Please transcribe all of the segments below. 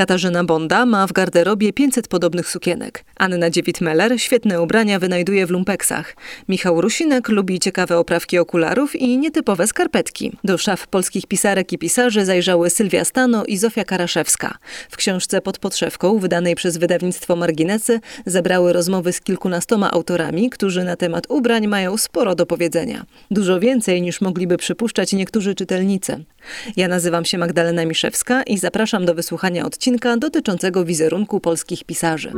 Katarzyna Bonda ma w garderobie 500 podobnych sukienek. Anna Dziewit-Meller świetne ubrania wynajduje w lumpeksach. Michał Rusinek lubi ciekawe oprawki okularów i nietypowe skarpetki. Do szaf polskich pisarek i pisarzy zajrzały Sylwia Stano i Zofia Karaszewska. W książce Pod podszewką, wydanej przez wydawnictwo Marginesy, zebrały rozmowy z kilkunastoma autorami, którzy na temat ubrań mają sporo do powiedzenia. Dużo więcej niż mogliby przypuszczać niektórzy czytelnicy. Ja nazywam się Magdalena Miszewska i zapraszam do wysłuchania odcinka dotyczącego wizerunku polskich pisarzy.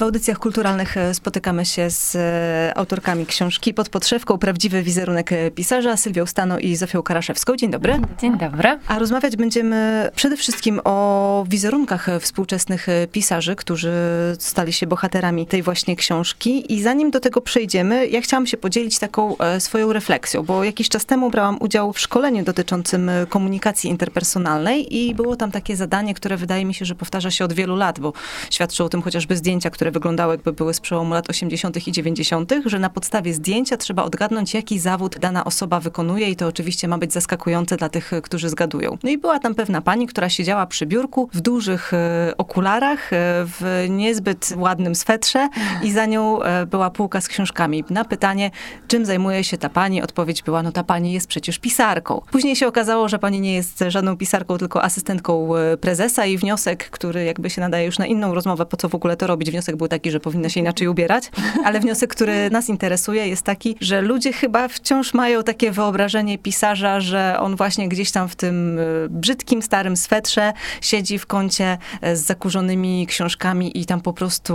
W audycjach kulturalnych e, spotykamy się z e, autorkami książki Pod podszewką Prawdziwy wizerunek e, pisarza Sylwią Stano i Zofią Karaszewską. Dzień dobry. Dzień dobry. A rozmawiać będziemy przede wszystkim o wizerunkach współczesnych pisarzy, którzy stali się bohaterami tej właśnie książki. I zanim do tego przejdziemy, ja chciałam się podzielić taką swoją refleksją, bo jakiś czas temu brałam udział w szkoleniu dotyczącym komunikacji interpersonalnej i było tam takie zadanie, które wydaje mi się, że powtarza się od wielu lat, bo świadczą o tym chociażby zdjęcia, które wyglądały jakby były z przełomu lat 80. i 90., że na podstawie zdjęcia trzeba odgadnąć, jaki zawód dana osoba wykonuje i to oczywiście ma być zaskakujące dla tych, którzy zgadują. No i była tam pewna pani, która siedziała przy biurku w dużych e, okularach, e, w niezbyt ładnym swetrze i za nią e, była półka z książkami. Na pytanie, czym zajmuje się ta pani, odpowiedź była, no ta pani jest przecież pisarką. Później się okazało, że pani nie jest żadną pisarką, tylko asystentką prezesa i wniosek, który jakby się nadaje już na inną rozmowę, po co w ogóle to robić. Wniosek był taki, że powinna się inaczej ubierać, ale wniosek, który nas interesuje jest taki, że ludzie chyba wciąż mają takie wyobrażenie pisarza, że on właśnie gdzieś tam w tym e, brzydkim, starym swetrze siedzi w kącie e, z zakurzonymi książkami i tam po prostu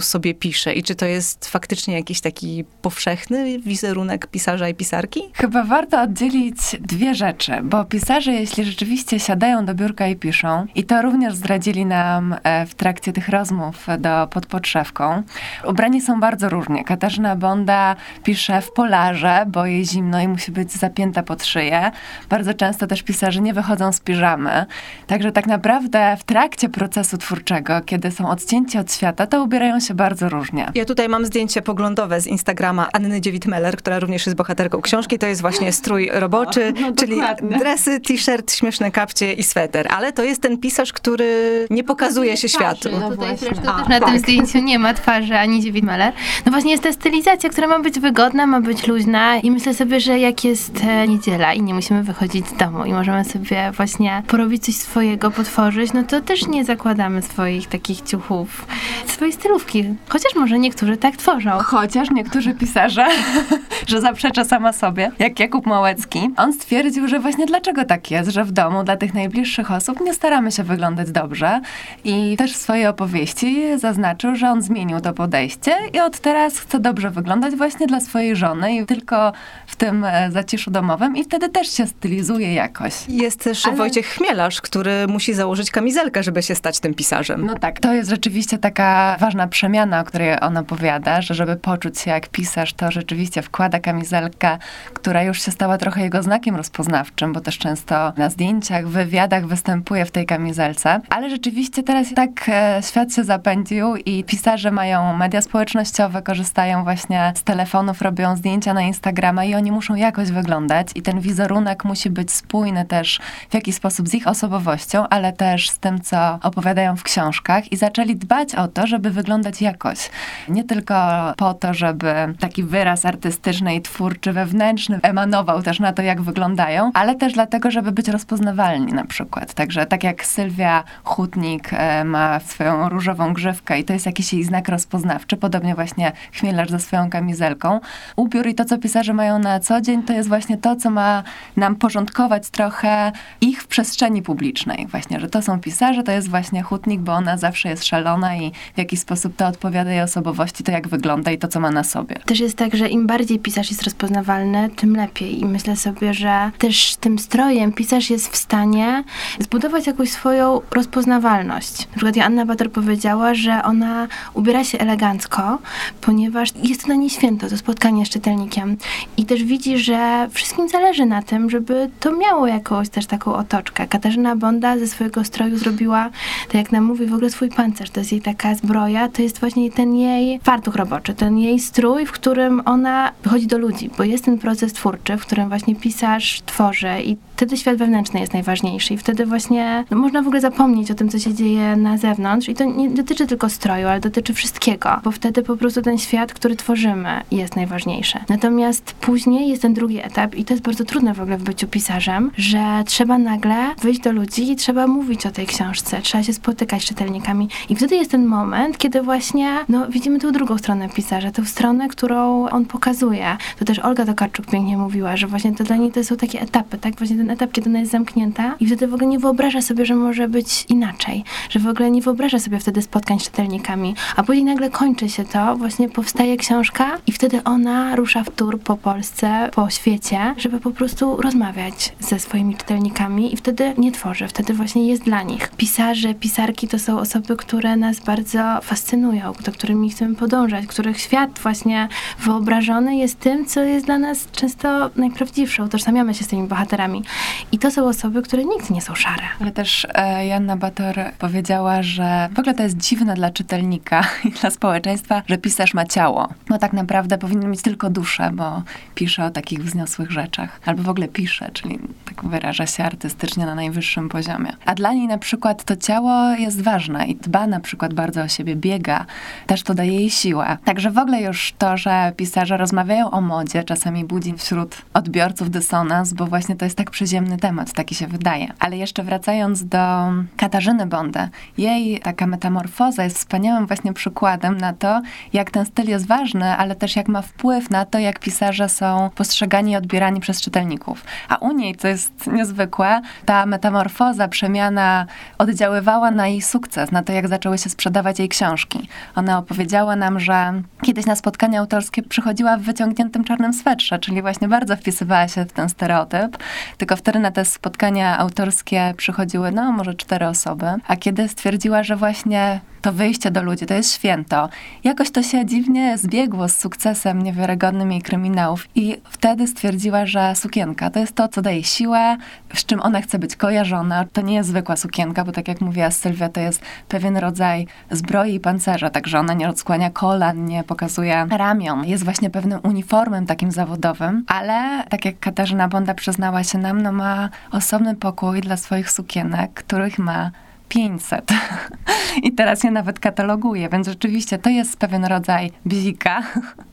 sobie pisze. I czy to jest faktycznie jakiś taki powszechny wizerunek pisarza i pisarki? Chyba warto oddzielić dwie rzeczy, bo pisarze, jeśli rzeczywiście siadają do biurka i piszą, i to również zdradzili nam e, w trakcie tych rozmów do podpoczynku podszewką. Ubrani są bardzo różnie. Katarzyna Bonda pisze w polarze, bo jej zimno i musi być zapięta pod szyję. Bardzo często też pisarze nie wychodzą z piżamy. Także tak naprawdę w trakcie procesu twórczego, kiedy są odcięci od świata, to ubierają się bardzo różnie. Ja tutaj mam zdjęcie poglądowe z Instagrama Anny Dziewit-Meller, która również jest bohaterką książki. To jest właśnie strój roboczy, no, no, czyli dresy, t-shirt, śmieszne kapcie i sweter. Ale to jest ten pisarz, który nie pokazuje się światu. No, tutaj zresztą też na tak. tym zdjęciu nie ma twarzy ani Dziewit Meller. No właśnie jest ta stylizacja, która ma być wygodna, ma być luźna i myślę sobie, że jak jest e, niedziela i nie musimy wychodzić z domu i możemy sobie właśnie porobić coś swojego, potworzyć, no to też nie zakładamy swoich takich ciuchów, swojej stylówki. Chociaż może niektórzy tak tworzą. Chociaż niektórzy pisarze, że zaprzecza sama sobie, jak Jakub Małecki. On stwierdził, że właśnie dlaczego tak jest, że w domu dla tych najbliższych osób nie staramy się wyglądać dobrze i też w swojej opowieści zaznaczył, że on zmienił to podejście i od teraz chce dobrze wyglądać właśnie dla swojej żony i tylko w tym e, zaciszu domowym i wtedy też się stylizuje jakoś. Jest też Ale... Wojciech Chmielarz, który musi założyć kamizelkę, żeby się stać tym pisarzem. No tak, to jest rzeczywiście taka ważna przemiana, o której on opowiada, że żeby poczuć się jak pisarz, to rzeczywiście wkłada kamizelkę, która już się stała trochę jego znakiem rozpoznawczym, bo też często na zdjęciach, wywiadach występuje w tej kamizelce. Ale rzeczywiście teraz tak e, świat się zapędził i pisarze mają media społecznościowe, korzystają właśnie z telefonów, robią zdjęcia na Instagrama i oni muszą jakoś wyglądać i ten wizerunek musi być spójny też w jakiś sposób z ich osobowością, ale też z tym, co opowiadają w książkach i zaczęli dbać o to, żeby wyglądać jakoś. Nie tylko po to, żeby taki wyraz artystyczny i twórczy, wewnętrzny emanował też na to, jak wyglądają, ale też dlatego, żeby być rozpoznawalni na przykład. Także tak jak Sylwia Hutnik e, ma swoją różową grzywkę i to jest jakiś jej znak rozpoznawczy, podobnie właśnie chmielarz ze swoją kamizelką. Ubiór i to, co pisarze mają na co dzień, to jest właśnie to, co ma nam porządkować trochę ich w przestrzeni publicznej. Właśnie, że to są pisarze, to jest właśnie hutnik, bo ona zawsze jest szalona i w jakiś sposób to odpowiada jej osobowości, to jak wygląda i to, co ma na sobie. Też jest tak, że im bardziej pisarz jest rozpoznawalny, tym lepiej. I myślę sobie, że też tym strojem pisarz jest w stanie zbudować jakąś swoją rozpoznawalność. Na przykład Anna Bator powiedziała, że ona ubiera się elegancko, ponieważ jest to na niej święto, to spotkanie z czytelnikiem. I też widzi, że wszystkim zależy na tym, żeby to miało jakąś też taką otoczkę. Katarzyna Bonda ze swojego stroju zrobiła, tak jak nam mówi, w ogóle swój pancerz. To jest jej taka zbroja, to jest właśnie ten jej fartuch roboczy, ten jej strój, w którym ona wychodzi do ludzi, bo jest ten proces twórczy, w którym właśnie pisarz tworzy i wtedy świat wewnętrzny jest najważniejszy i wtedy właśnie no, można w ogóle zapomnieć o tym, co się dzieje na zewnątrz i to nie dotyczy tylko stroju, ale dotyczy wszystkiego, bo wtedy po prostu ten świat, który tworzymy jest najważniejszy. Natomiast później jest ten drugi etap i to jest bardzo trudne w ogóle w byciu pisarzem, że trzeba nagle wyjść do ludzi i trzeba mówić o tej książce, trzeba się spotykać z czytelnikami i wtedy jest ten moment, kiedy właśnie no, widzimy tą drugą stronę pisarza, tę stronę, którą on pokazuje. To też Olga Tokarczuk pięknie mówiła, że właśnie to dla niej to są takie etapy, tak? Właśnie ten etap, kiedy ona jest zamknięta i wtedy w ogóle nie wyobraża sobie, że może być inaczej, że w ogóle nie wyobraża sobie wtedy spotkań z czytelnikami, a później nagle kończy się to, właśnie powstaje książka i wtedy ona rusza w tur po Polsce, po świecie, żeby po prostu rozmawiać ze swoimi czytelnikami i wtedy nie tworzy, wtedy właśnie jest dla nich. Pisarze, pisarki to są osoby, które nas bardzo fascynują, do którymi chcemy podążać, których świat właśnie wyobrażony jest tym, co jest dla nas często najprawdziwsze. Utożsamiamy się z tymi bohaterami. I to są osoby, które nigdy nie są szare. Ale też e, Janna Bator powiedziała, że w ogóle to jest dziwne dla czytelnika i dla społeczeństwa, że pisarz ma ciało. Bo tak naprawdę powinien mieć tylko duszę, bo pisze o takich wzniosłych rzeczach. Albo w ogóle pisze, czyli tak wyraża się artystycznie na najwyższym poziomie. A dla niej na przykład to ciało jest ważne i dba na przykład bardzo o siebie, biega. Też to daje jej siłę. Także w ogóle już to, że pisarze rozmawiają o modzie, czasami budzi wśród odbiorców dysonans, bo właśnie to jest tak przyziemny temat, taki się wydaje. Ale jeszcze wracając do Katarzyny Bondę, jej taka metamorfoza jest wspaniałym właśnie przykładem na to, jak ten styl jest ważny, ale też jak ma wpływ na to, jak pisarze są postrzegani i odbierani przez czytelników. A u niej, co jest niezwykłe, ta metamorfoza, przemiana oddziaływała na jej sukces, na to, jak zaczęły się sprzedawać jej książki. Ona opowiedziała nam, że kiedyś na spotkania autorskie przychodziła w wyciągniętym czarnym swetrze, czyli właśnie bardzo wpisywała się w ten stereotyp, tylko wtedy na te spotkania autorskie przychodziły, no, może cztery osoby, a kiedy stwierdziła, że właśnie to wyjście do ludzi, to jest święto. Jakoś to się dziwnie zbiegło z sukcesem niewiarygodnym jej kryminałów i wtedy stwierdziła, że sukienka to jest to, co daje siłę, z czym ona chce być kojarzona. To nie jest zwykła sukienka, bo tak jak mówiła Sylwia, to jest pewien rodzaj zbroi i pancerza, także ona nie odskłania kolan, nie pokazuje ramion. Jest właśnie pewnym uniformem takim zawodowym, ale tak jak Katarzyna Bonda przyznała się nam, no ma osobny pokój dla swoich sukienek, których ma 500. I teraz je nawet kataloguję, więc rzeczywiście to jest pewien rodzaj bzika,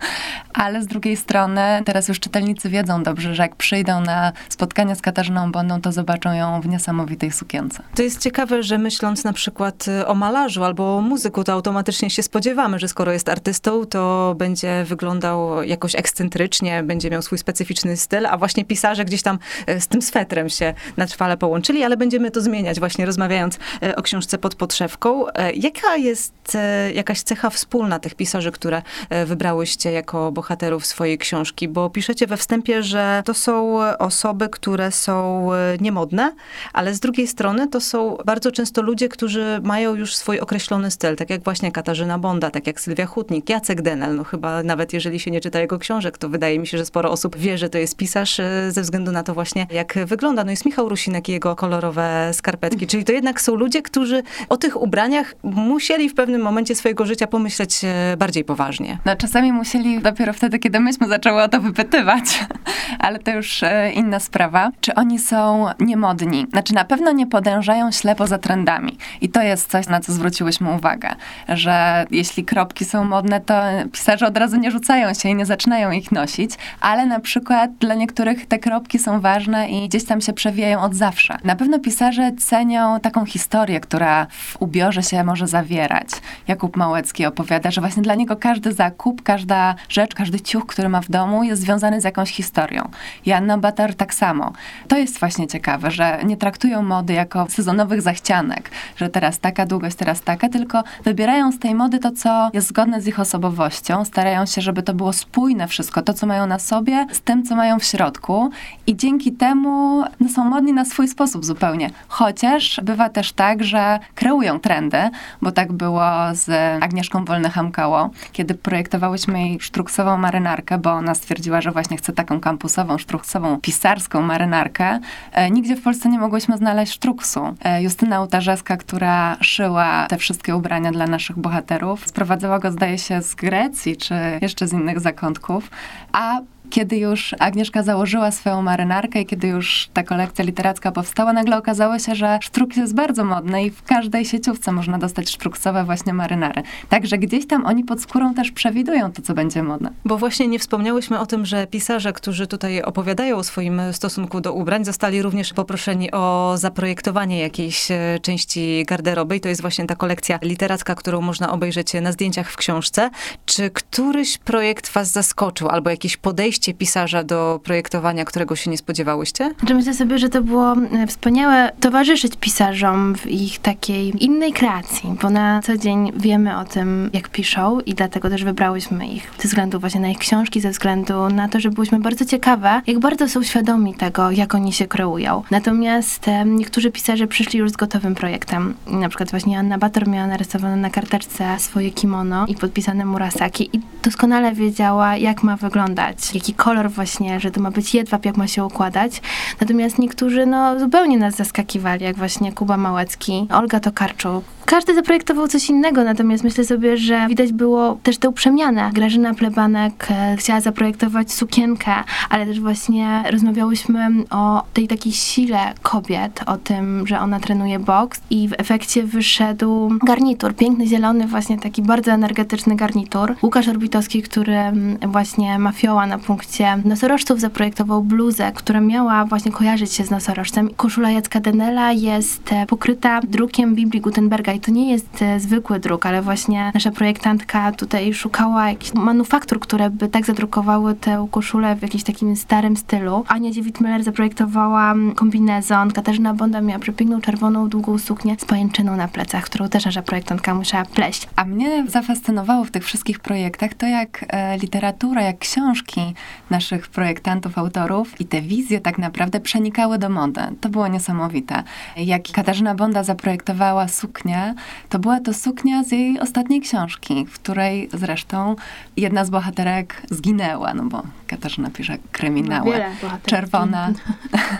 ale z drugiej strony teraz już czytelnicy wiedzą dobrze, że jak przyjdą na spotkanie z Katarzyną Bondą, to zobaczą ją w niesamowitej sukience. To jest ciekawe, że myśląc na przykład y, o malarzu albo o muzyku, to automatycznie się spodziewamy, że skoro jest artystą, to będzie wyglądał jakoś ekscentrycznie, będzie miał swój specyficzny styl, a właśnie pisarze gdzieś tam y, z tym swetrem się na trwale połączyli, ale będziemy to zmieniać właśnie rozmawiając y, o książce pod podszewką. Jaka jest jakaś cecha wspólna tych pisarzy, które wybrałyście jako bohaterów swojej książki, bo piszecie we wstępie, że to są osoby, które są e, niemodne, ale z drugiej strony to są bardzo często ludzie, którzy mają już swój określony styl, tak jak właśnie Katarzyna Bonda, tak jak Sylwia Hutnik, Jacek Denel, no chyba nawet jeżeli się nie czyta jego książek, to wydaje mi się, że sporo osób wie, że to jest pisarz e, ze względu na to właśnie, jak wygląda. No jest Michał Rusinek i jego kolorowe skarpetki, czyli to jednak są ludzie, którzy o tych ubraniach musieli w pewnym momencie swojego życia pomyśleć e, bardziej poważnie. No czasami musieli dopiero wtedy, kiedy myśmy zaczęły o to wypytywać, ale to już e, inna sprawa. Czy oni są niemodni? Znaczy na pewno nie podążają ślepo za trendami. I to jest coś, na co zwróciłyśmy uwagę, że jeśli kropki są modne, to pisarze od razu nie rzucają się i nie zaczynają ich nosić, ale na przykład dla niektórych te kropki są ważne i gdzieś tam się przewijają od zawsze. Na pewno pisarze cenią taką historię, która w ubiorze się może zawierać. Jakub Małecki opowiada, że właśnie dla niego każdy zakup, każda rzecz, każdy ciuch, który ma w domu, jest związany z jakąś historią. Janna Batar tak samo. To jest właśnie ciekawe, że nie traktują mody jako sezonowych zachcianek, że teraz taka długość, teraz taka, tylko wybierają z tej mody to, co jest zgodne z ich osobowością, starają się, żeby to było spójne wszystko, to, co mają na sobie, z tym, co mają w środku i dzięki temu no, są modni na swój sposób zupełnie. Chociaż bywa też tak, tak, że kreują trendy, bo tak było z Agnieszką Wolny-Hamkało, kiedy projektowałyśmy jej sztruksową marynarkę, bo ona stwierdziła, że właśnie chce taką kampusową, sztruksową, pisarską marynarkę. E, nigdzie w Polsce nie mogłyśmy znaleźć sztruksu. E, Justyna Utarzewska, która szyła te wszystkie ubrania dla naszych bohaterów, sprowadzała go, zdaje się, z Grecji, czy jeszcze z innych zakątków, a kiedy już Agnieszka założyła swoją marynarkę i kiedy już ta kolekcja literacka powstała, nagle okazało się, że sztruk jest bardzo modny i w każdej sieciówce można dostać sztruksowe właśnie marynary. Także gdzieś tam oni pod skórą też przewidują to, co będzie modne. Bo właśnie nie wspomniałyśmy o tym, że pisarze, którzy tutaj opowiadają o swoim stosunku do ubrań, zostali również poproszeni o zaprojektowanie jakiejś e, części garderoby i to jest właśnie ta kolekcja literacka, którą można obejrzeć na zdjęciach w książce. Czy któryś projekt was zaskoczył albo jakieś podejście podejście pisarza do projektowania, którego się nie spodziewałyście? Znaczy myślę sobie, że to było e, wspaniałe towarzyszyć pisarzom w ich takiej innej kreacji, bo na co dzień wiemy o tym, jak piszą i dlatego też wybrałyśmy ich ze względu właśnie na ich książki, ze względu na to, że byłyśmy bardzo ciekawe, jak bardzo są świadomi tego, jak oni się kreują. Natomiast e, niektórzy pisarze przyszli już z gotowym projektem. Na przykład właśnie Anna Bator miała narysowane na karteczce swoje kimono i podpisane Murasaki i doskonale wiedziała, jak ma wyglądać, jaki kolor właśnie, że to ma być jedwab, jak ma się układać. Natomiast niektórzy no, zupełnie nas zaskakiwali, jak właśnie Kuba Małecki, Olga Tokarczuk, każdy zaprojektował coś innego, natomiast myślę sobie, że widać było też tę przemianę. Grażyna Plebanek e, chciała zaprojektować sukienkę, ale też właśnie rozmawiałyśmy o tej takiej sile kobiet, o tym, że ona trenuje boks i w efekcie wyszedł garnitur, piękny, zielony, właśnie taki bardzo energetyczny garnitur. Łukasz Orbitowski, który mm, właśnie mafioła na punkcie nosorożców zaprojektował bluzę, która miała właśnie kojarzyć się z nosorożcem. Koszula Jacka Denela jest e, pokryta drukiem Biblii Gutenberga i to nie jest e, zwykły druk, ale właśnie nasza projektantka tutaj szukała jakichś manufaktur, które by tak zadrukowały tę koszulę w jakimś takim starym stylu. Ania Dziewit-Miller zaprojektowała mm, kombinezon, Katarzyna Bonda miała przepiękną czerwoną, długą suknię z pajęczyną na plecach, którą też nasza projektantka musiała pleść. A mnie zafascynowało w tych wszystkich projektach to, jak e, literatura, jak książki naszych projektantów, autorów i te wizje tak naprawdę przenikały do mody. To było niesamowite. Jak Katarzyna Bonda zaprojektowała suknię, to była to suknia z jej ostatniej książki, w której zresztą jedna z bohaterek zginęła, no bo Katarzyna pisze kryminały. Czerwona.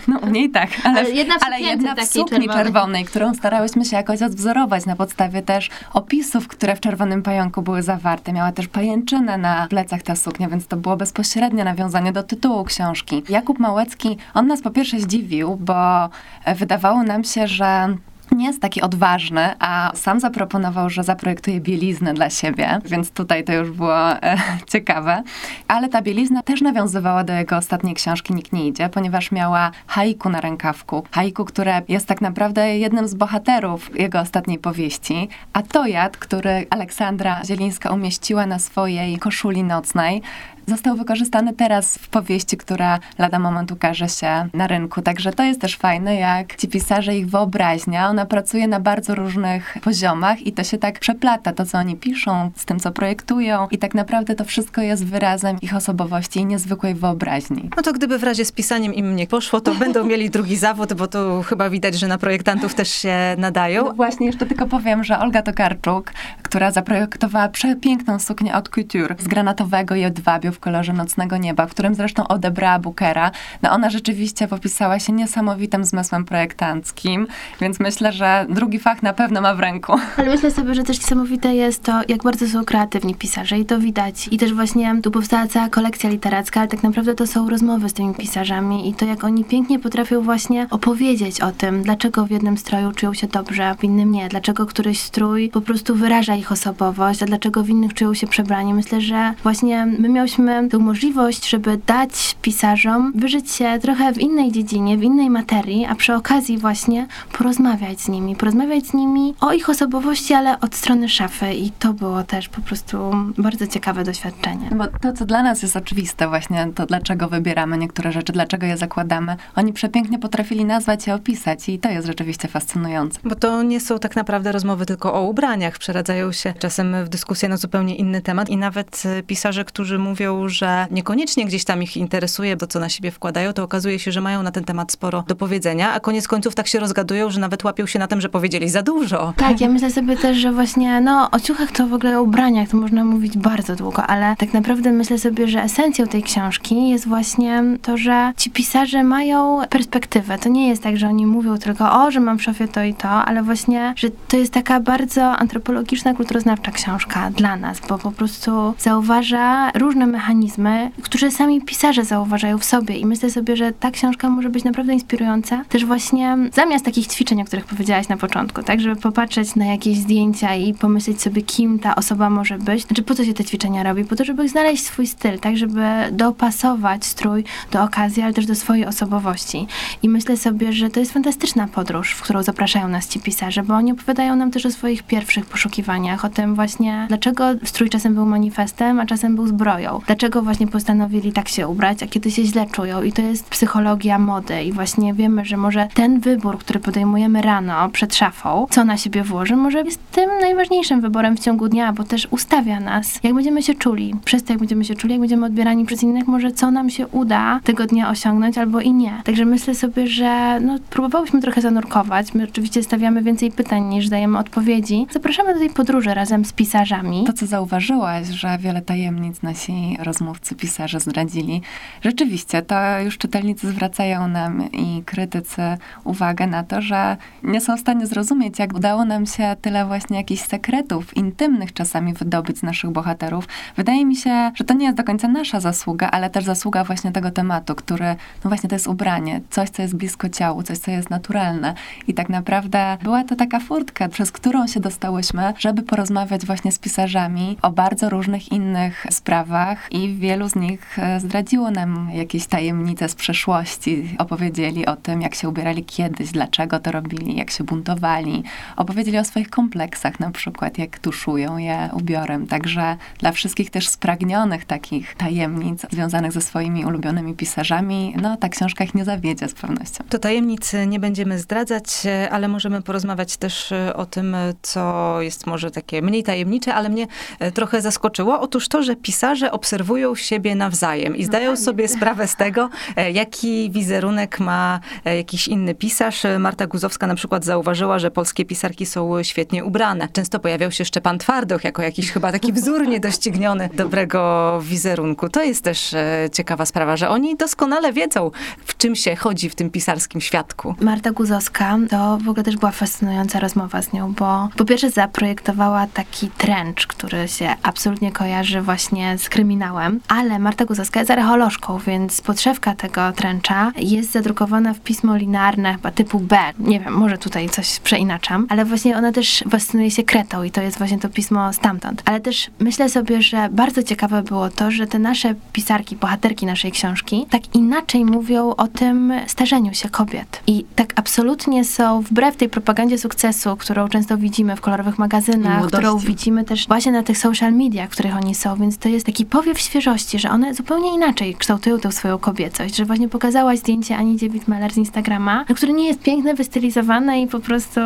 No u niej tak, ale, ale jedna w, ale jedna w sukni czerwonej. czerwonej, którą starałyśmy się jakoś odwzorować na podstawie też opisów, które w Czerwonym Pająku były zawarte. Miała też pajęczynę na plecach ta suknia, więc to było bezpośrednie nawiązanie do tytułu książki. Jakub Małecki, on nas po pierwsze zdziwił, bo wydawało nam się, że nie jest taki odważny, a sam zaproponował, że zaprojektuje bieliznę dla siebie, więc tutaj to już było e, ciekawe. Ale ta bielizna też nawiązywała do jego ostatniej książki Nikt nie idzie, ponieważ miała haiku na rękawku. Haiku, które jest tak naprawdę jednym z bohaterów jego ostatniej powieści, a Tojad, który Aleksandra Zielińska umieściła na swojej koszuli nocnej, został wykorzystany teraz w powieści, która lada moment ukaże się na rynku. Także to jest też fajne, jak ci pisarze, ich wyobraźnia, ona pracuje na bardzo różnych poziomach i to się tak przeplata, to co oni piszą, z tym co projektują i tak naprawdę to wszystko jest wyrazem ich osobowości i niezwykłej wyobraźni. No to gdyby w razie z pisaniem im nie poszło, to będą mieli drugi zawód, bo to chyba widać, że na projektantów też się nadają. No właśnie, jeszcze tylko powiem, że Olga Tokarczuk, która zaprojektowała przepiękną suknię od couture z granatowego jedwabiu w kolorze nocnego nieba, w którym zresztą odebrała Bookera. No ona rzeczywiście popisała się niesamowitym zmysłem projektanckim, więc myślę, że drugi fach na pewno ma w ręku. Ale myślę sobie, że też niesamowite jest to, jak bardzo są kreatywni pisarze i to widać. I też właśnie tu powstała cała kolekcja literacka, ale tak naprawdę to są rozmowy z tymi pisarzami i to, jak oni pięknie potrafią właśnie opowiedzieć o tym, dlaczego w jednym stroju czują się dobrze, w innym nie, dlaczego któryś strój po prostu wyraża ich osobowość, a dlaczego w innych czują się przebrani. Myślę, że właśnie my miałyśmy tę możliwość, żeby dać pisarzom wyżyć się trochę w innej dziedzinie, w innej materii, a przy okazji właśnie porozmawiać z nimi, porozmawiać z nimi o ich osobowości, ale od strony szafy i to było też po prostu bardzo ciekawe doświadczenie. Bo to, co dla nas jest oczywiste właśnie, to dlaczego wybieramy niektóre rzeczy, dlaczego je zakładamy, oni przepięknie potrafili nazwać i opisać i to jest rzeczywiście fascynujące. Bo to nie są tak naprawdę rozmowy tylko o ubraniach, przeradzają się czasem w dyskusję na zupełnie inny temat i nawet e, pisarze, którzy mówią, że niekoniecznie gdzieś tam ich interesuje to, co na siebie wkładają, to okazuje się, że mają na ten temat sporo do powiedzenia, a koniec końców tak się rozgadują, że nawet łapią się na tym, że powiedzieli za dużo. Tak, ja myślę sobie też, że właśnie, no, o ciuchach to w ogóle o ubraniach to można mówić bardzo długo, ale tak naprawdę myślę sobie, że esencją tej książki jest właśnie to, że ci pisarze mają perspektywę. To nie jest tak, że oni mówią tylko, o, że mam w szafie to i to, ale właśnie, że to jest taka bardzo antropologiczna, kulturoznawcza książka dla nas, bo po prostu zauważa różne mechanizmy, które sami pisarze zauważają w sobie i myślę sobie, że ta książka może być naprawdę inspirująca. Też właśnie zamiast takich ćwiczeń, o których powiedziałaś na początku, tak, żeby popatrzeć na jakieś zdjęcia i pomyśleć sobie, kim ta osoba może być. Znaczy, po co się te ćwiczenia robi? Po to, żeby znaleźć swój styl, tak, żeby dopasować strój do okazji, ale też do swojej osobowości. I myślę sobie, że to jest fantastyczna podróż, w którą zapraszają nas ci pisarze, bo oni opowiadają nam też o swoich pierwszych poszukiwaniach, o tym właśnie, dlaczego strój czasem był manifestem, a czasem był zbroją. Dlaczego właśnie postanowili tak się ubrać, a kiedy się źle czują. I to jest psychologia mody. I właśnie wiemy, że może ten wybór, który podejmujemy rano przed szafą, co na siebie włoży, może jest tym najważniejszym wyborem w ciągu dnia, bo też ustawia nas, jak będziemy się czuli. Przez to, jak będziemy się czuli, jak będziemy odbierani przez innych, może co nam się uda tego dnia osiągnąć, albo i nie. Także myślę sobie, że no, próbowałyśmy trochę zanurkować. My oczywiście stawiamy więcej pytań niż dajemy odpowiedzi. Zapraszamy do tej podróży razem z pisarzami. To, co zauważyłaś, że wiele tajemnic nasi rozmówcy, pisarze zdradzili. Rzeczywiście, to już czytelnicy zwracają nam i krytycy uwagę na to, że nie są w stanie zrozumieć, jak udało nam się tyle właśnie jakichś sekretów intymnych czasami wydobyć z naszych bohaterów. Wydaje mi się, że to nie jest do końca nasza zasługa, ale też zasługa właśnie tego tematu, który, no właśnie to jest ubranie, coś, co jest blisko ciału, coś, co jest naturalne. I tak naprawdę była to taka furtka, przez którą się dostałyśmy, żeby porozmawiać właśnie z pisarzami o bardzo różnych innych sprawach i wielu z nich e, zdradziło nam jakieś tajemnice z przeszłości. Opowiedzieli o tym, jak się ubierali kiedyś, dlaczego to robili, jak się buntowali. Opowiedzieli o swoich kompleksach na przykład, jak tuszują je ubiorem. Także dla wszystkich też spragnionych takich tajemnic związanych ze swoimi ulubionymi pisarzami, no ta książka ich nie zawiedzie z pewnością. To tajemnic nie będziemy zdradzać, ale możemy porozmawiać też e, o tym, co jest może takie mniej tajemnicze, ale mnie e, trochę zaskoczyło. Otóż to, że pisarze obserwują siebie nawzajem i zdają sobie sprawę z tego, e, jaki wizerunek ma jakiś inny pisarz. Marta Guzowska na przykład zauważyła, że polskie pisarki są świetnie ubrane. Często pojawiał się Szczepan Twardoch jako jakiś chyba taki wzór niedościgniony dobrego wizerunku. To jest też ciekawa sprawa, że oni doskonale wiedzą, w czym się chodzi w tym pisarskim świadku. Marta Guzowska to w ogóle też była fascynująca rozmowa z nią, bo po pierwsze zaprojektowała taki trench, który się absolutnie kojarzy właśnie z kryminałem, ale Marta Guzowska jest archeolożką, więc podszewka tego trencha jest zadrukowana w pismo linearne chyba typu B. Nie wiem, może tutaj coś przeinaczam, ale właśnie ona też fascynuje się kretą i to jest właśnie to pismo stamtąd. Ale też myślę sobie, że bardzo ciekawe było to, że te nasze pisarki, bohaterki naszej książki tak inaczej mówią o tym starzeniu się kobiet. I tak absolutnie są wbrew tej propagandzie sukcesu, którą często widzimy w kolorowych magazynach, którą widzimy też właśnie na tych social mediach, w których oni są, więc to jest taki powiew świeżości, że one zupełnie inaczej kształtują tę swoją kobiecość, że właśnie pokazałaś zdjęcie Ani Dziewit-Meller z Instagrama, no, które nie jest piękne, wystylizowane i po prostu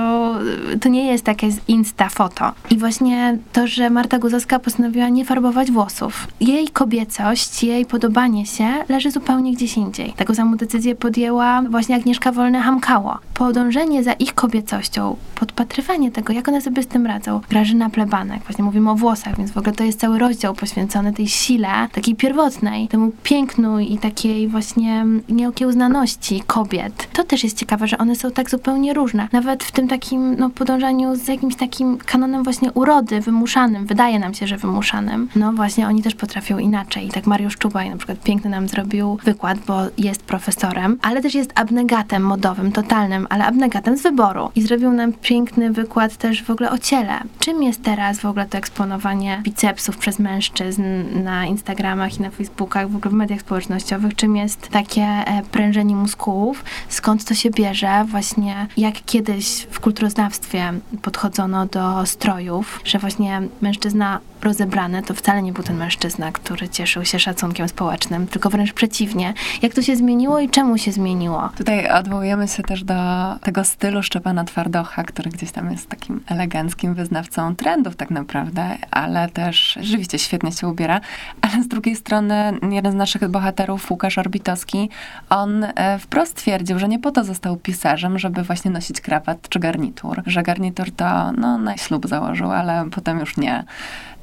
y, to nie jest takie insta foto. I właśnie to, że Marta Guzowska postanowiła nie farbować włosów. Jej kobiecość, jej podobanie się leży zupełnie gdzieś indziej. Taką samą decyzję podjęła właśnie Agnieszka Wolne-Hamkało. Podążenie za ich kobiecością, podpatrywanie tego, jak one sobie z tym radzą. Grażyna Plebanek, właśnie mówimy o włosach, więc w ogóle to jest cały rozdział poświęcony tej sile, takiej pierwotnej, temu pięknu i takiej właśnie nieokiełznaności kobiet. To też jest ciekawe, że one są tak zupełnie różne. Nawet w tym takim no, podążaniu z jakimś takim kanonem właśnie urody wymuszanym, wydaje nam się, że wymuszanym. No właśnie oni też potrafią inaczej. Tak Mariusz Czubaj na przykład piękny nam zrobił wykład, bo jest profesorem, ale też jest abnegatem modowym, totalnym, ale abnegatem z wyboru. I zrobił nam piękny wykład też w ogóle o ciele. Czym jest teraz w ogóle to eksponowanie bicepsów przez mężczyzn na Instagramach i na Facebookach, w ogóle w mediach społecznościowych? Czym jest takie e, prężenie muskułów? Skąd to się bierze? Właśnie jak kiedyś w kulturoznawstwie podchodzono do strojów, że właśnie mężczyzna rozebrany to wcale nie był ten mężczyzna, który cieszył się szacunkiem społecznym, tylko wręcz przeciwnie. Jak to się zmieniło i czemu się zmieniło? Tutaj odwołujemy się też do tego stylu Szczepana Twardocha, który gdzieś tam jest takim eleganckim wyznawcą znawcą trendów tak naprawdę, ale też rzeczywiście świetnie się ubiera. Ale z drugiej strony jeden z naszych bohaterów, Łukasz Orbitowski, on e, wprost twierdził, że nie po to został pisarzem, żeby właśnie nosić krawat czy garnitur. Że garnitur to, no, na ślub założył, ale potem już nie.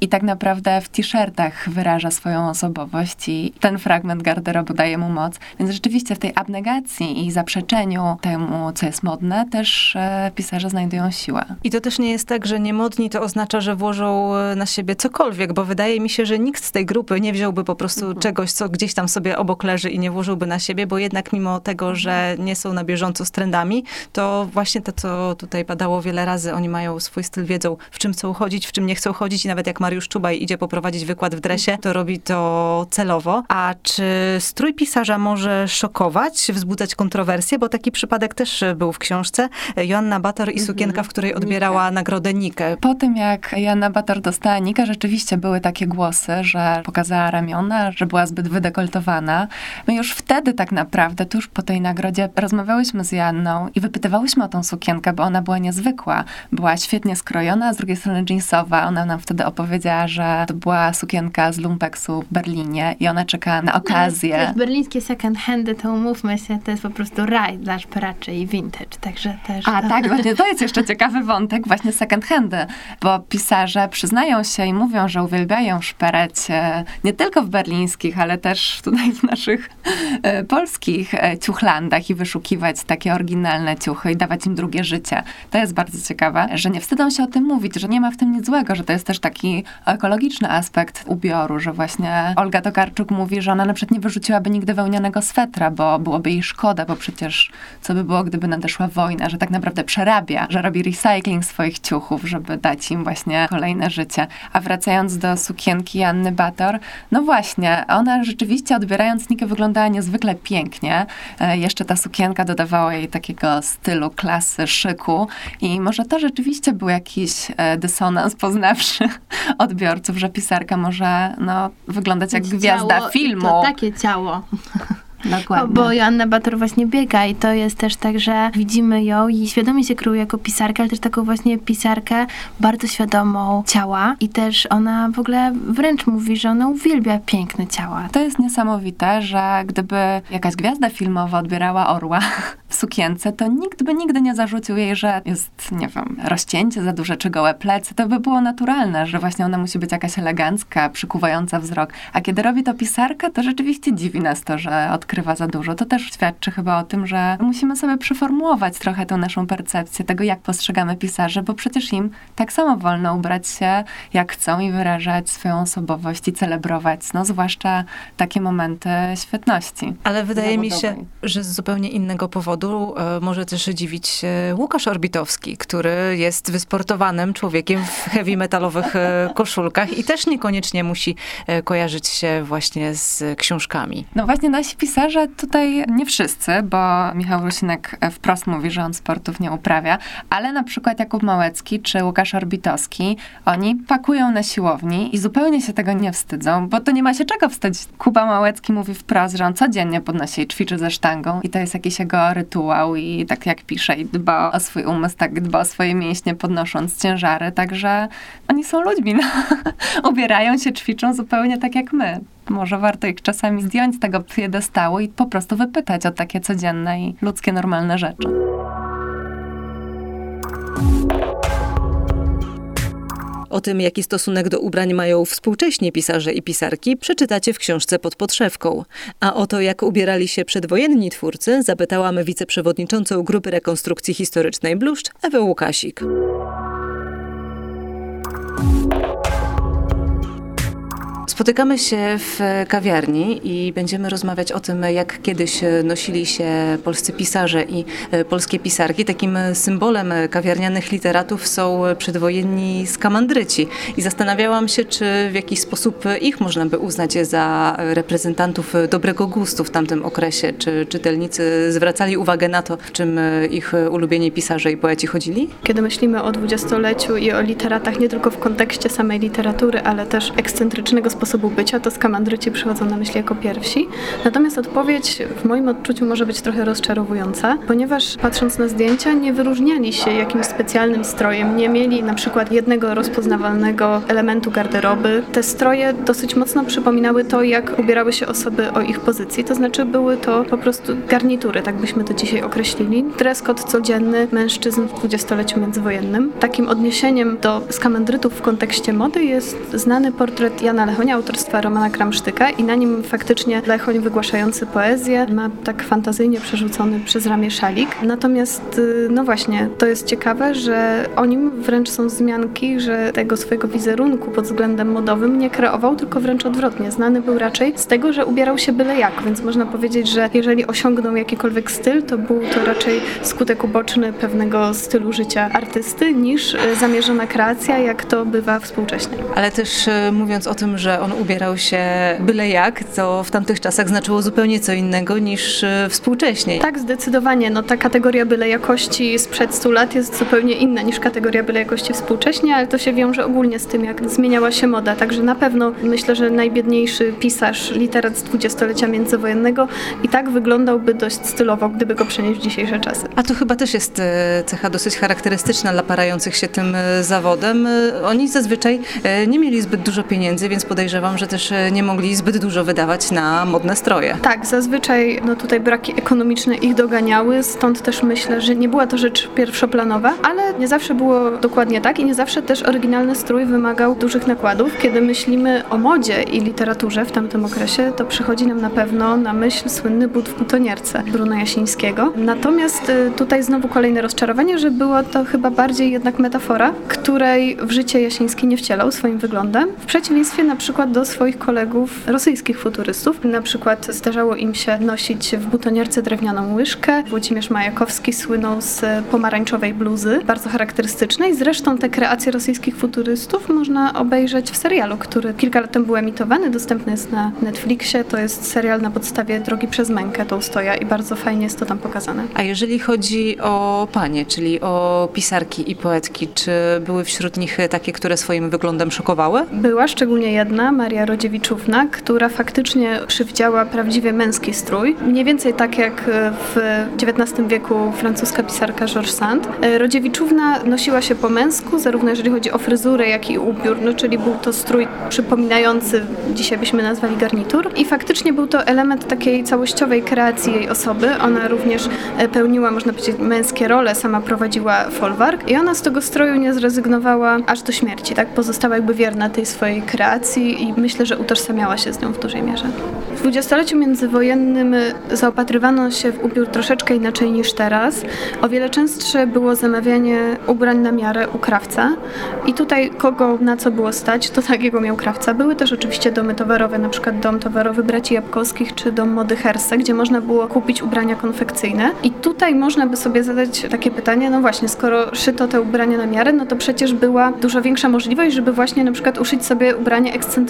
I tak naprawdę w t-shirtach wyraża swoją osobowość i ten fragment garderoby daje mu moc. Więc rzeczywiście w tej abnegacji i zaprzeczeniu temu, co jest modne, też e, pisarze znajdują siłę. I to też nie jest tak, że niemodni to oznacza, że włożą e, na siebie cokolwiek, bo wydaje mi się, że nikt z tej grupy nie wziąłby po prostu mhm. czegoś, co gdzieś tam sobie obok leży i nie włożyłby na siebie, bo jednak mimo tego, że nie są na bieżąco z trendami, to właśnie to, co tutaj padało wiele razy, oni mają swój styl, wiedzą w czym chcą chodzić, w czym nie chcą chodzić i nawet jak Mariusz Czubaj idzie poprowadzić wykład w dresie, to robi to celowo. A czy strój pisarza może szokować, wzbudzać kontrowersje? Bo taki przypadek też był w książce. Joanna Bator i sukienka, w której odbierała Nikę. nagrodę Nikę. Po tym, jak Joanna Bator dostała Nikę, rzeczywiście były takie głosy, że pokazała ramiona, że była zbyt wydekoltowana. My już wtedy tak naprawdę, tuż po tej nagrodzie, rozmawiałyśmy z Joanną i wypytywałyśmy o tą sukienkę, bo ona była niezwykła. Była świetnie skrojona, a z drugiej strony jeansowa. Ona nam wtedy opowiedziała, że to była sukienka z lumpeksu w Berlinie i ona czeka na okazję. To berlińskie second handy, to umówmy się, to jest po prostu raj dla szperaczy i vintage, także też... A to... tak, właśnie to jest jeszcze ciekawy wątek, właśnie second handy, bo pisarze przyznają się i mówią, że uwielbiają szperać e, nie tylko w berlińskich, ale też tutaj w naszych e, polskich e, ciuchlandach i wyszukiwać takie oryginalne ciuchy i dawać im drugie życie. To jest bardzo ciekawe, że nie wstydzą się o tym mówić, że nie ma w tym nic złego, że to jest też taki ekologiczny aspekt ubioru, że właśnie Olga Tokarczuk mówi, że ona na przykład nie wyrzuciłaby nigdy wełnianego swetra, bo byłoby jej szkoda, bo przecież co by było, gdyby nadeszła wojna, że tak naprawdę przerabia, że robi recycling swoich ciuchów, żeby dać im właśnie kolejne życie. A wracając do sukienki Janny Bator, no właśnie, ona rzeczywiście odbierając Nikę wyglądała niezwykle pięknie. E, jeszcze ta sukienka dodawała jej takiego stylu, klasy, szyku i może to rzeczywiście był jakiś e, dysonans poznawszy odbiorców że pisarka może no, wyglądać jak gwiazda ciało, filmu. To takie ciało. Dokładnie. Bo Joanna Bator właśnie biega i to jest też tak, że widzimy ją i świadomie się kryje jako pisarkę, ale też taką właśnie pisarkę bardzo świadomą ciała i też ona w ogóle wręcz mówi, że ona uwielbia piękne ciała. To jest niesamowite, że gdyby jakaś gwiazda filmowa odbierała orła w sukience, to nikt by nigdy nie zarzucił jej, że jest, nie wiem, rozcięcie za duże czy gołe plecy. To by było naturalne, że właśnie ona musi być jakaś elegancka, przykuwająca wzrok. A kiedy robi to pisarka, to rzeczywiście dziwi nas to, że od odkrywa za dużo. To też świadczy chyba o tym, że musimy sobie przeformułować trochę tę naszą percepcję tego, jak postrzegamy pisarzy, bo przecież im tak samo wolno ubrać się, jak chcą i wyrażać swoją osobowość i celebrować, no zwłaszcza takie momenty świetności. Ale wydaje mi się, że z zupełnie innego powodu e, może też dziwić się Łukasz Orbitowski, który jest wysportowanym człowiekiem w heavy metalowych e, koszulkach i też niekoniecznie musi e, kojarzyć się właśnie z książkami. No właśnie nasi pisarze pisarze tutaj nie wszyscy, bo Michał Rusinek wprost mówi, że on sportów nie uprawia, ale na przykład Jakub Małecki czy Łukasz Orbitowski, oni pakują na siłowni i zupełnie się tego nie wstydzą, bo to nie ma się czego wstydzić. Kuba Małecki mówi wprost, że on codziennie podnosi i ćwiczy ze sztangą i to jest jakiś jego rytuał i tak jak pisze i dba o swój umysł, tak dba o swoje mięśnie podnosząc ciężary, także oni są ludźmi, no. ubierają się, ćwiczą zupełnie tak jak my może warto ich czasami zdjąć z tego piedestału i po prostu wypytać o takie codzienne i ludzkie, normalne rzeczy. O tym, jaki stosunek do ubrań mają współcześni pisarze i pisarki, przeczytacie w książce pod podszewką. A o to, jak ubierali się przedwojenni twórcy, zapytałam wiceprzewodniczącą Grupy Rekonstrukcji Historycznej Bluszcz, Ewę Łukasik. Spotykamy się w kawiarni i będziemy rozmawiać o tym, jak kiedyś nosili się polscy pisarze i polskie pisarki. Takim symbolem kawiarnianych literatów są przedwojenni skamandryci. I zastanawiałam się, czy w jakiś sposób ich można by uznać za reprezentantów dobrego gustu w tamtym okresie. Czy czytelnicy zwracali uwagę na to, w czym ich ulubieni pisarze i poeci chodzili? Kiedy myślimy o dwudziestoleciu i o literatach nie tylko w kontekście samej literatury, ale też ekscentrycznego sposobu sposobu bycia, to skamandryci przychodzą na myśl jako pierwsi. Natomiast odpowiedź w moim odczuciu może być trochę rozczarowująca, ponieważ patrząc na zdjęcia nie wyróżniali się jakimś specjalnym strojem, nie mieli na przykład jednego rozpoznawalnego elementu garderoby. Te stroje dosyć mocno przypominały to, jak ubierały się osoby o ich pozycji, to znaczy były to po prostu garnitury, tak byśmy to dzisiaj określili. Dress code codzienny mężczyzn w dwudziestoleciu międzywojennym. Takim odniesieniem do skamandrytów w kontekście mody jest znany portret Jana Lechonia autorstwa Romana Kramsztyka i na nim faktycznie Lechoń wygłaszający poezję ma tak fantazyjnie przerzucony przez ramię szalik. Natomiast, y, no właśnie, to jest ciekawe, że o nim wręcz są wzmianki, że tego swojego wizerunku pod względem modowym nie kreował, tylko wręcz odwrotnie. Znany był raczej z tego, że ubierał się byle jak, więc można powiedzieć, że jeżeli osiągnął jakikolwiek styl, to był to raczej skutek uboczny pewnego stylu życia artysty niż y, zamierzona kreacja, jak to bywa współcześnie. Ale też y, mówiąc o tym, że on ubierał się byle jak, to w tamtych czasach znaczyło zupełnie co innego niż współcześnie. Tak, zdecydowanie. No, ta kategoria byle jakości sprzed 100 lat jest zupełnie inna niż kategoria byle jakości współcześnie, ale to się wiąże ogólnie z tym, jak zmieniała się moda. Także na pewno myślę, że najbiedniejszy pisarz, literat z dwudziestolecia międzywojennego i tak wyglądałby dość stylowo, gdyby go przenieść w dzisiejsze czasy. A to chyba też jest e, cecha dosyć charakterystyczna dla parających się tym e, zawodem. E, oni zazwyczaj nie mieli zbyt dużo pieniędzy, więc podejrzewam, że też nie mogli zbyt dużo wydawać na modne stroje. Tak, zazwyczaj no tutaj braki ekonomiczne ich doganiały, stąd też myślę, że nie była to rzecz pierwszoplanowa, ale nie zawsze było dokładnie tak i nie zawsze też oryginalny strój wymagał dużych nakładów. Kiedy myślimy o modzie i literaturze w tamtym okresie, to przychodzi nam na pewno na myśl słynny but w butonierce Bruna Jasińskiego. Natomiast y, tutaj znowu kolejne rozczarowanie, że była to chyba bardziej jednak metafora, której w życie Jasiński nie wcielał swoim wyglądem. W przeciwieństwie na przykład do swoich kolegów rosyjskich futurystów. Na przykład zdarzało im się nosić w butonierce drewnianą łyżkę. Włodzimierz Majakowski słynął z pomarańczowej bluzy, bardzo charakterystycznej. Zresztą te kreacje rosyjskich futurystów można obejrzeć w serialu, który kilka lat temu był emitowany, dostępny jest na Netflixie. To jest serial na podstawie Drogi przez mękę Tołstoja i bardzo fajnie jest to tam pokazane. A jeżeli chodzi o panie, czyli o pisarki i poetki, czy były wśród nich takie, które swoim wyglądem szokowały? Była, szczególnie jedna, Maria Rodziewiczówna, która faktycznie przywdziała prawdziwie męski strój. Mniej więcej tak jak w XIX wieku francuska pisarka Georges Sand. Rodziewiczówna nosiła się po męsku, zarówno jeżeli chodzi o fryzurę, jak i ubiór, no, czyli był to strój przypominający, dzisiaj byśmy nazwali garnitur. I faktycznie był to element takiej całościowej kreacji jej osoby. Ona również e, pełniła, można powiedzieć, męskie role, sama prowadziła folwark i ona z tego stroju nie zrezygnowała aż do śmierci, tak? Pozostała jakby wierna tej swojej kreacji i myślę, że utożsamiała się z nią w dużej mierze. W dwudziestoleciu międzywojennym zaopatrywano się w ubiór troszeczkę inaczej niż teraz. O wiele częstsze było zamawianie ubrań na miarę u krawca i tutaj kogo na co było stać, to takiego miał krawca. Były też oczywiście domy towarowe, na przykład dom towarowy braci Jabłkowskich czy dom mody Herse, gdzie można było kupić ubrania konfekcyjne i tutaj można by sobie zadać takie pytanie, no właśnie, skoro szyto te ubrania na miarę, no to przecież była dużo większa możliwość, żeby właśnie na przykład uszyć sobie ubranie ekscentryczne.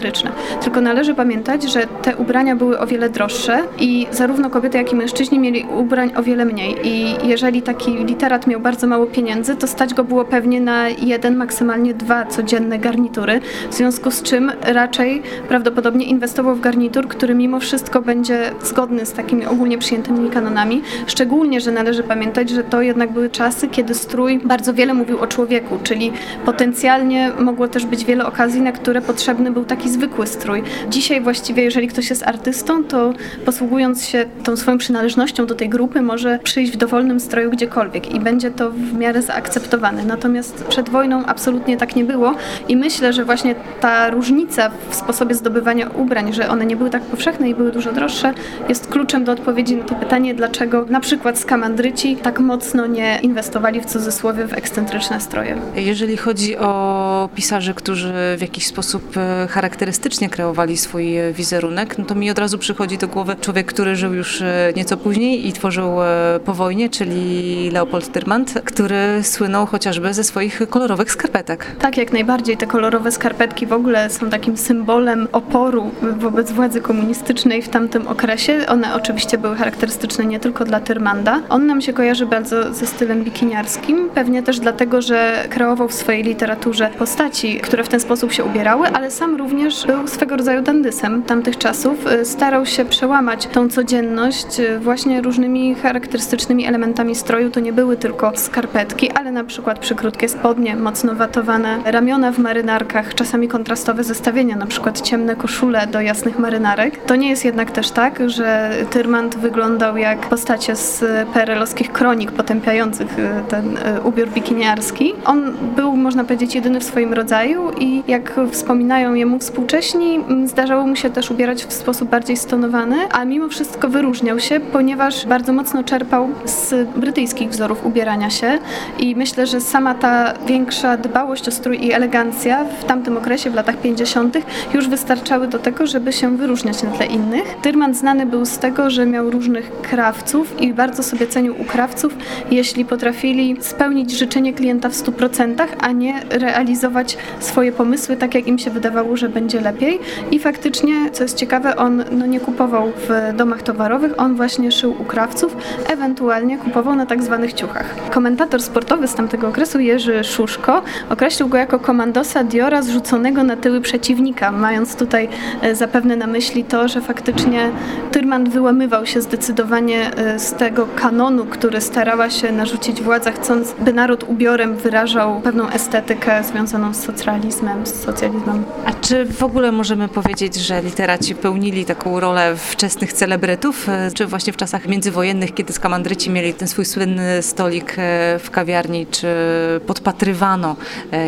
Tylko należy pamiętać, że te ubrania były o wiele droższe i zarówno kobiety, jak i mężczyźni mieli ubrań o wiele mniej. I jeżeli taki literat miał bardzo mało pieniędzy, to stać go było pewnie na jeden, maksymalnie dwa codzienne garnitury, w związku z czym raczej prawdopodobnie inwestował w garnitur, który mimo wszystko będzie zgodny z takimi ogólnie przyjętymi kanonami. Szczególnie, że należy pamiętać, że to jednak były czasy, kiedy strój bardzo wiele mówił o człowieku, czyli potencjalnie mogło też być wiele okazji, na które potrzebny był taki zwykły strój. Dzisiaj właściwie, jeżeli ktoś jest artystą, to posługując się tą swoją przynależnością do tej grupy, może przyjść w dowolnym stroju gdziekolwiek i będzie to w miarę zaakceptowane. Natomiast przed wojną absolutnie tak nie było i myślę, że właśnie ta różnica w sposobie zdobywania ubrań, że one nie były tak powszechne i były dużo droższe, jest kluczem do odpowiedzi na to pytanie, dlaczego na przykład skamandryci tak mocno nie inwestowali w cudzysłowie w ekscentryczne stroje. Jeżeli chodzi o pisarzy, którzy w jakiś sposób e, charakterystycznie kreowali swój wizerunek, no to mi od razu przychodzi do głowy człowiek, który żył już e, nieco później i tworzył e, po wojnie, czyli Leopold Tyrmand, który słynął chociażby ze swoich kolorowych skarpetek. Tak, jak najbardziej. Te kolorowe skarpetki w ogóle są takim symbolem oporu wobec władzy komunistycznej w tamtym okresie. One oczywiście były charakterystyczne nie tylko dla Tyrmanda. On nam się kojarzy bardzo ze stylem bikiniarskim, pewnie też dlatego, że kreował w swojej literaturze postaci, które w ten sposób się ubierały, ale sam również również był swego rodzaju dandysem tamtych czasów. Starał się przełamać tą codzienność właśnie różnymi charakterystycznymi elementami stroju. To nie były tylko skarpetki, ale na przykład przykrótkie spodnie, mocno watowane ramiona w marynarkach, czasami kontrastowe zestawienia, na przykład ciemne koszule do jasnych marynarek. To nie jest jednak też tak, że Tyrmand wyglądał jak postacie z PRL-owskich kronik potępiających e, ten ubiór bikiniarski. On był, można powiedzieć, jedyny w swoim rodzaju i jak wspominają jemu współcześni, zdarzało mu się też ubierać w sposób bardziej stonowany, a mimo wszystko wyróżniał się, ponieważ bardzo mocno czerpał z brytyjskich wzorów ubierania się i myślę, że sama ta większa dbałość o strój i elegancja w tamtym okresie, w latach 50., już wystarczały do tego, żeby się wyróżniać na tle innych. Tyrman znany był z tego, że miał różnych krawców i bardzo sobie cenił u krawców, jeśli potrafili spełnić życzenie klienta w 100%, a nie realizować swoje pomysły tak, jak im się wydawało, że będzie lepiej. I faktycznie, co jest ciekawe, on no, nie kupował w domach towarowych, on właśnie szył u krawców, ewentualnie kupował na tak zwanych ciuchach. Komentator sportowy z tamtego okresu, Jerzy Szuszko, określił go jako komandosa Diora zrzuconego na tyły przeciwnika, mając tutaj e, zapewne na myśli to, że faktycznie Tyrman wyłamywał się zdecydowanie e, z tego kanonu, który starała się narzucić władza, chcąc, by naród ubiorem wyrażał pewną estetykę związaną z socjalizmem, z socjalizmem. A czy w ogóle możemy powiedzieć, że literaci pełnili taką rolę wczesnych celebrytów, e, czy właśnie w czasach międzywojennych, kiedy skamandryci mieli ten swój słynny stolik w kawiarni, czy podpatrywano,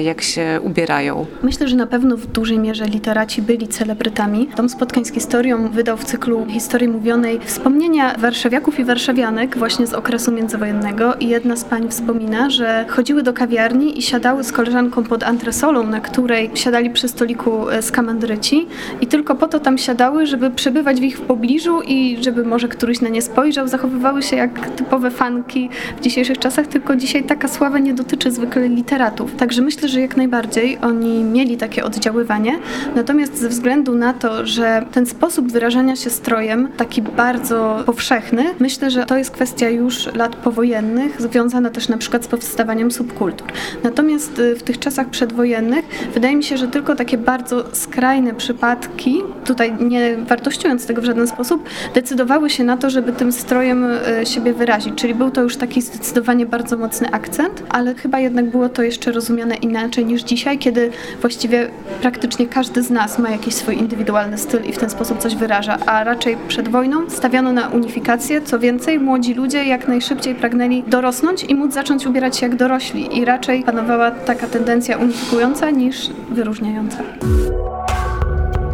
jak się ubierają? Myślę, że na pewno w dużej mierze literaci byli celebrytami. Dom Spotkań z historią wydał w cyklu Historii Mówionej wspomnienia warszawiaków i warszawianek właśnie z okresu międzywojennego i jedna z pań wspomina, że chodziły do kawiarni i siadały z koleżanką pod antresolą, na której siadali przy stoliku e, skamandryci i tylko po to tam siadały, żeby przebywać w ich pobliżu i żeby może któryś na nie spojrzał. Zachowywały się jak typowe fanki w dzisiejszych czasach, tylko dzisiaj taka sława nie dotyczy zwykle literatów. Także myślę, że jak najbardziej oni mieli takie oddziaływanie. Natomiast ze względu na to, że ten sposób wyrażania się strojem, taki bardzo powszechny, myślę, że to jest kwestia już lat powojennych, związana też na przykład z powstawaniem subkultur. Natomiast y, w tych czasach przedwojennych wydaje mi się, że tylko takie bardzo skrajne przypadki, tutaj nie wartościując tego w żaden sposób, decydowały się na to, żeby tym strojem y, siebie wyrazić. Czyli był to już taki zdecydowanie bardzo mocny akcent, ale chyba jednak było to jeszcze rozumiane inaczej niż dzisiaj, kiedy właściwie praktycznie każdy z nas ma jakiś swój indywidualny styl i w ten sposób coś wyraża, a raczej przed wojną stawiano na unifikację. Co więcej, młodzi ludzie jak najszybciej pragnęli dorosnąć i móc zacząć ubierać się jak dorośli i raczej panowała taka tendencja unifikująca niż wyróżniająca.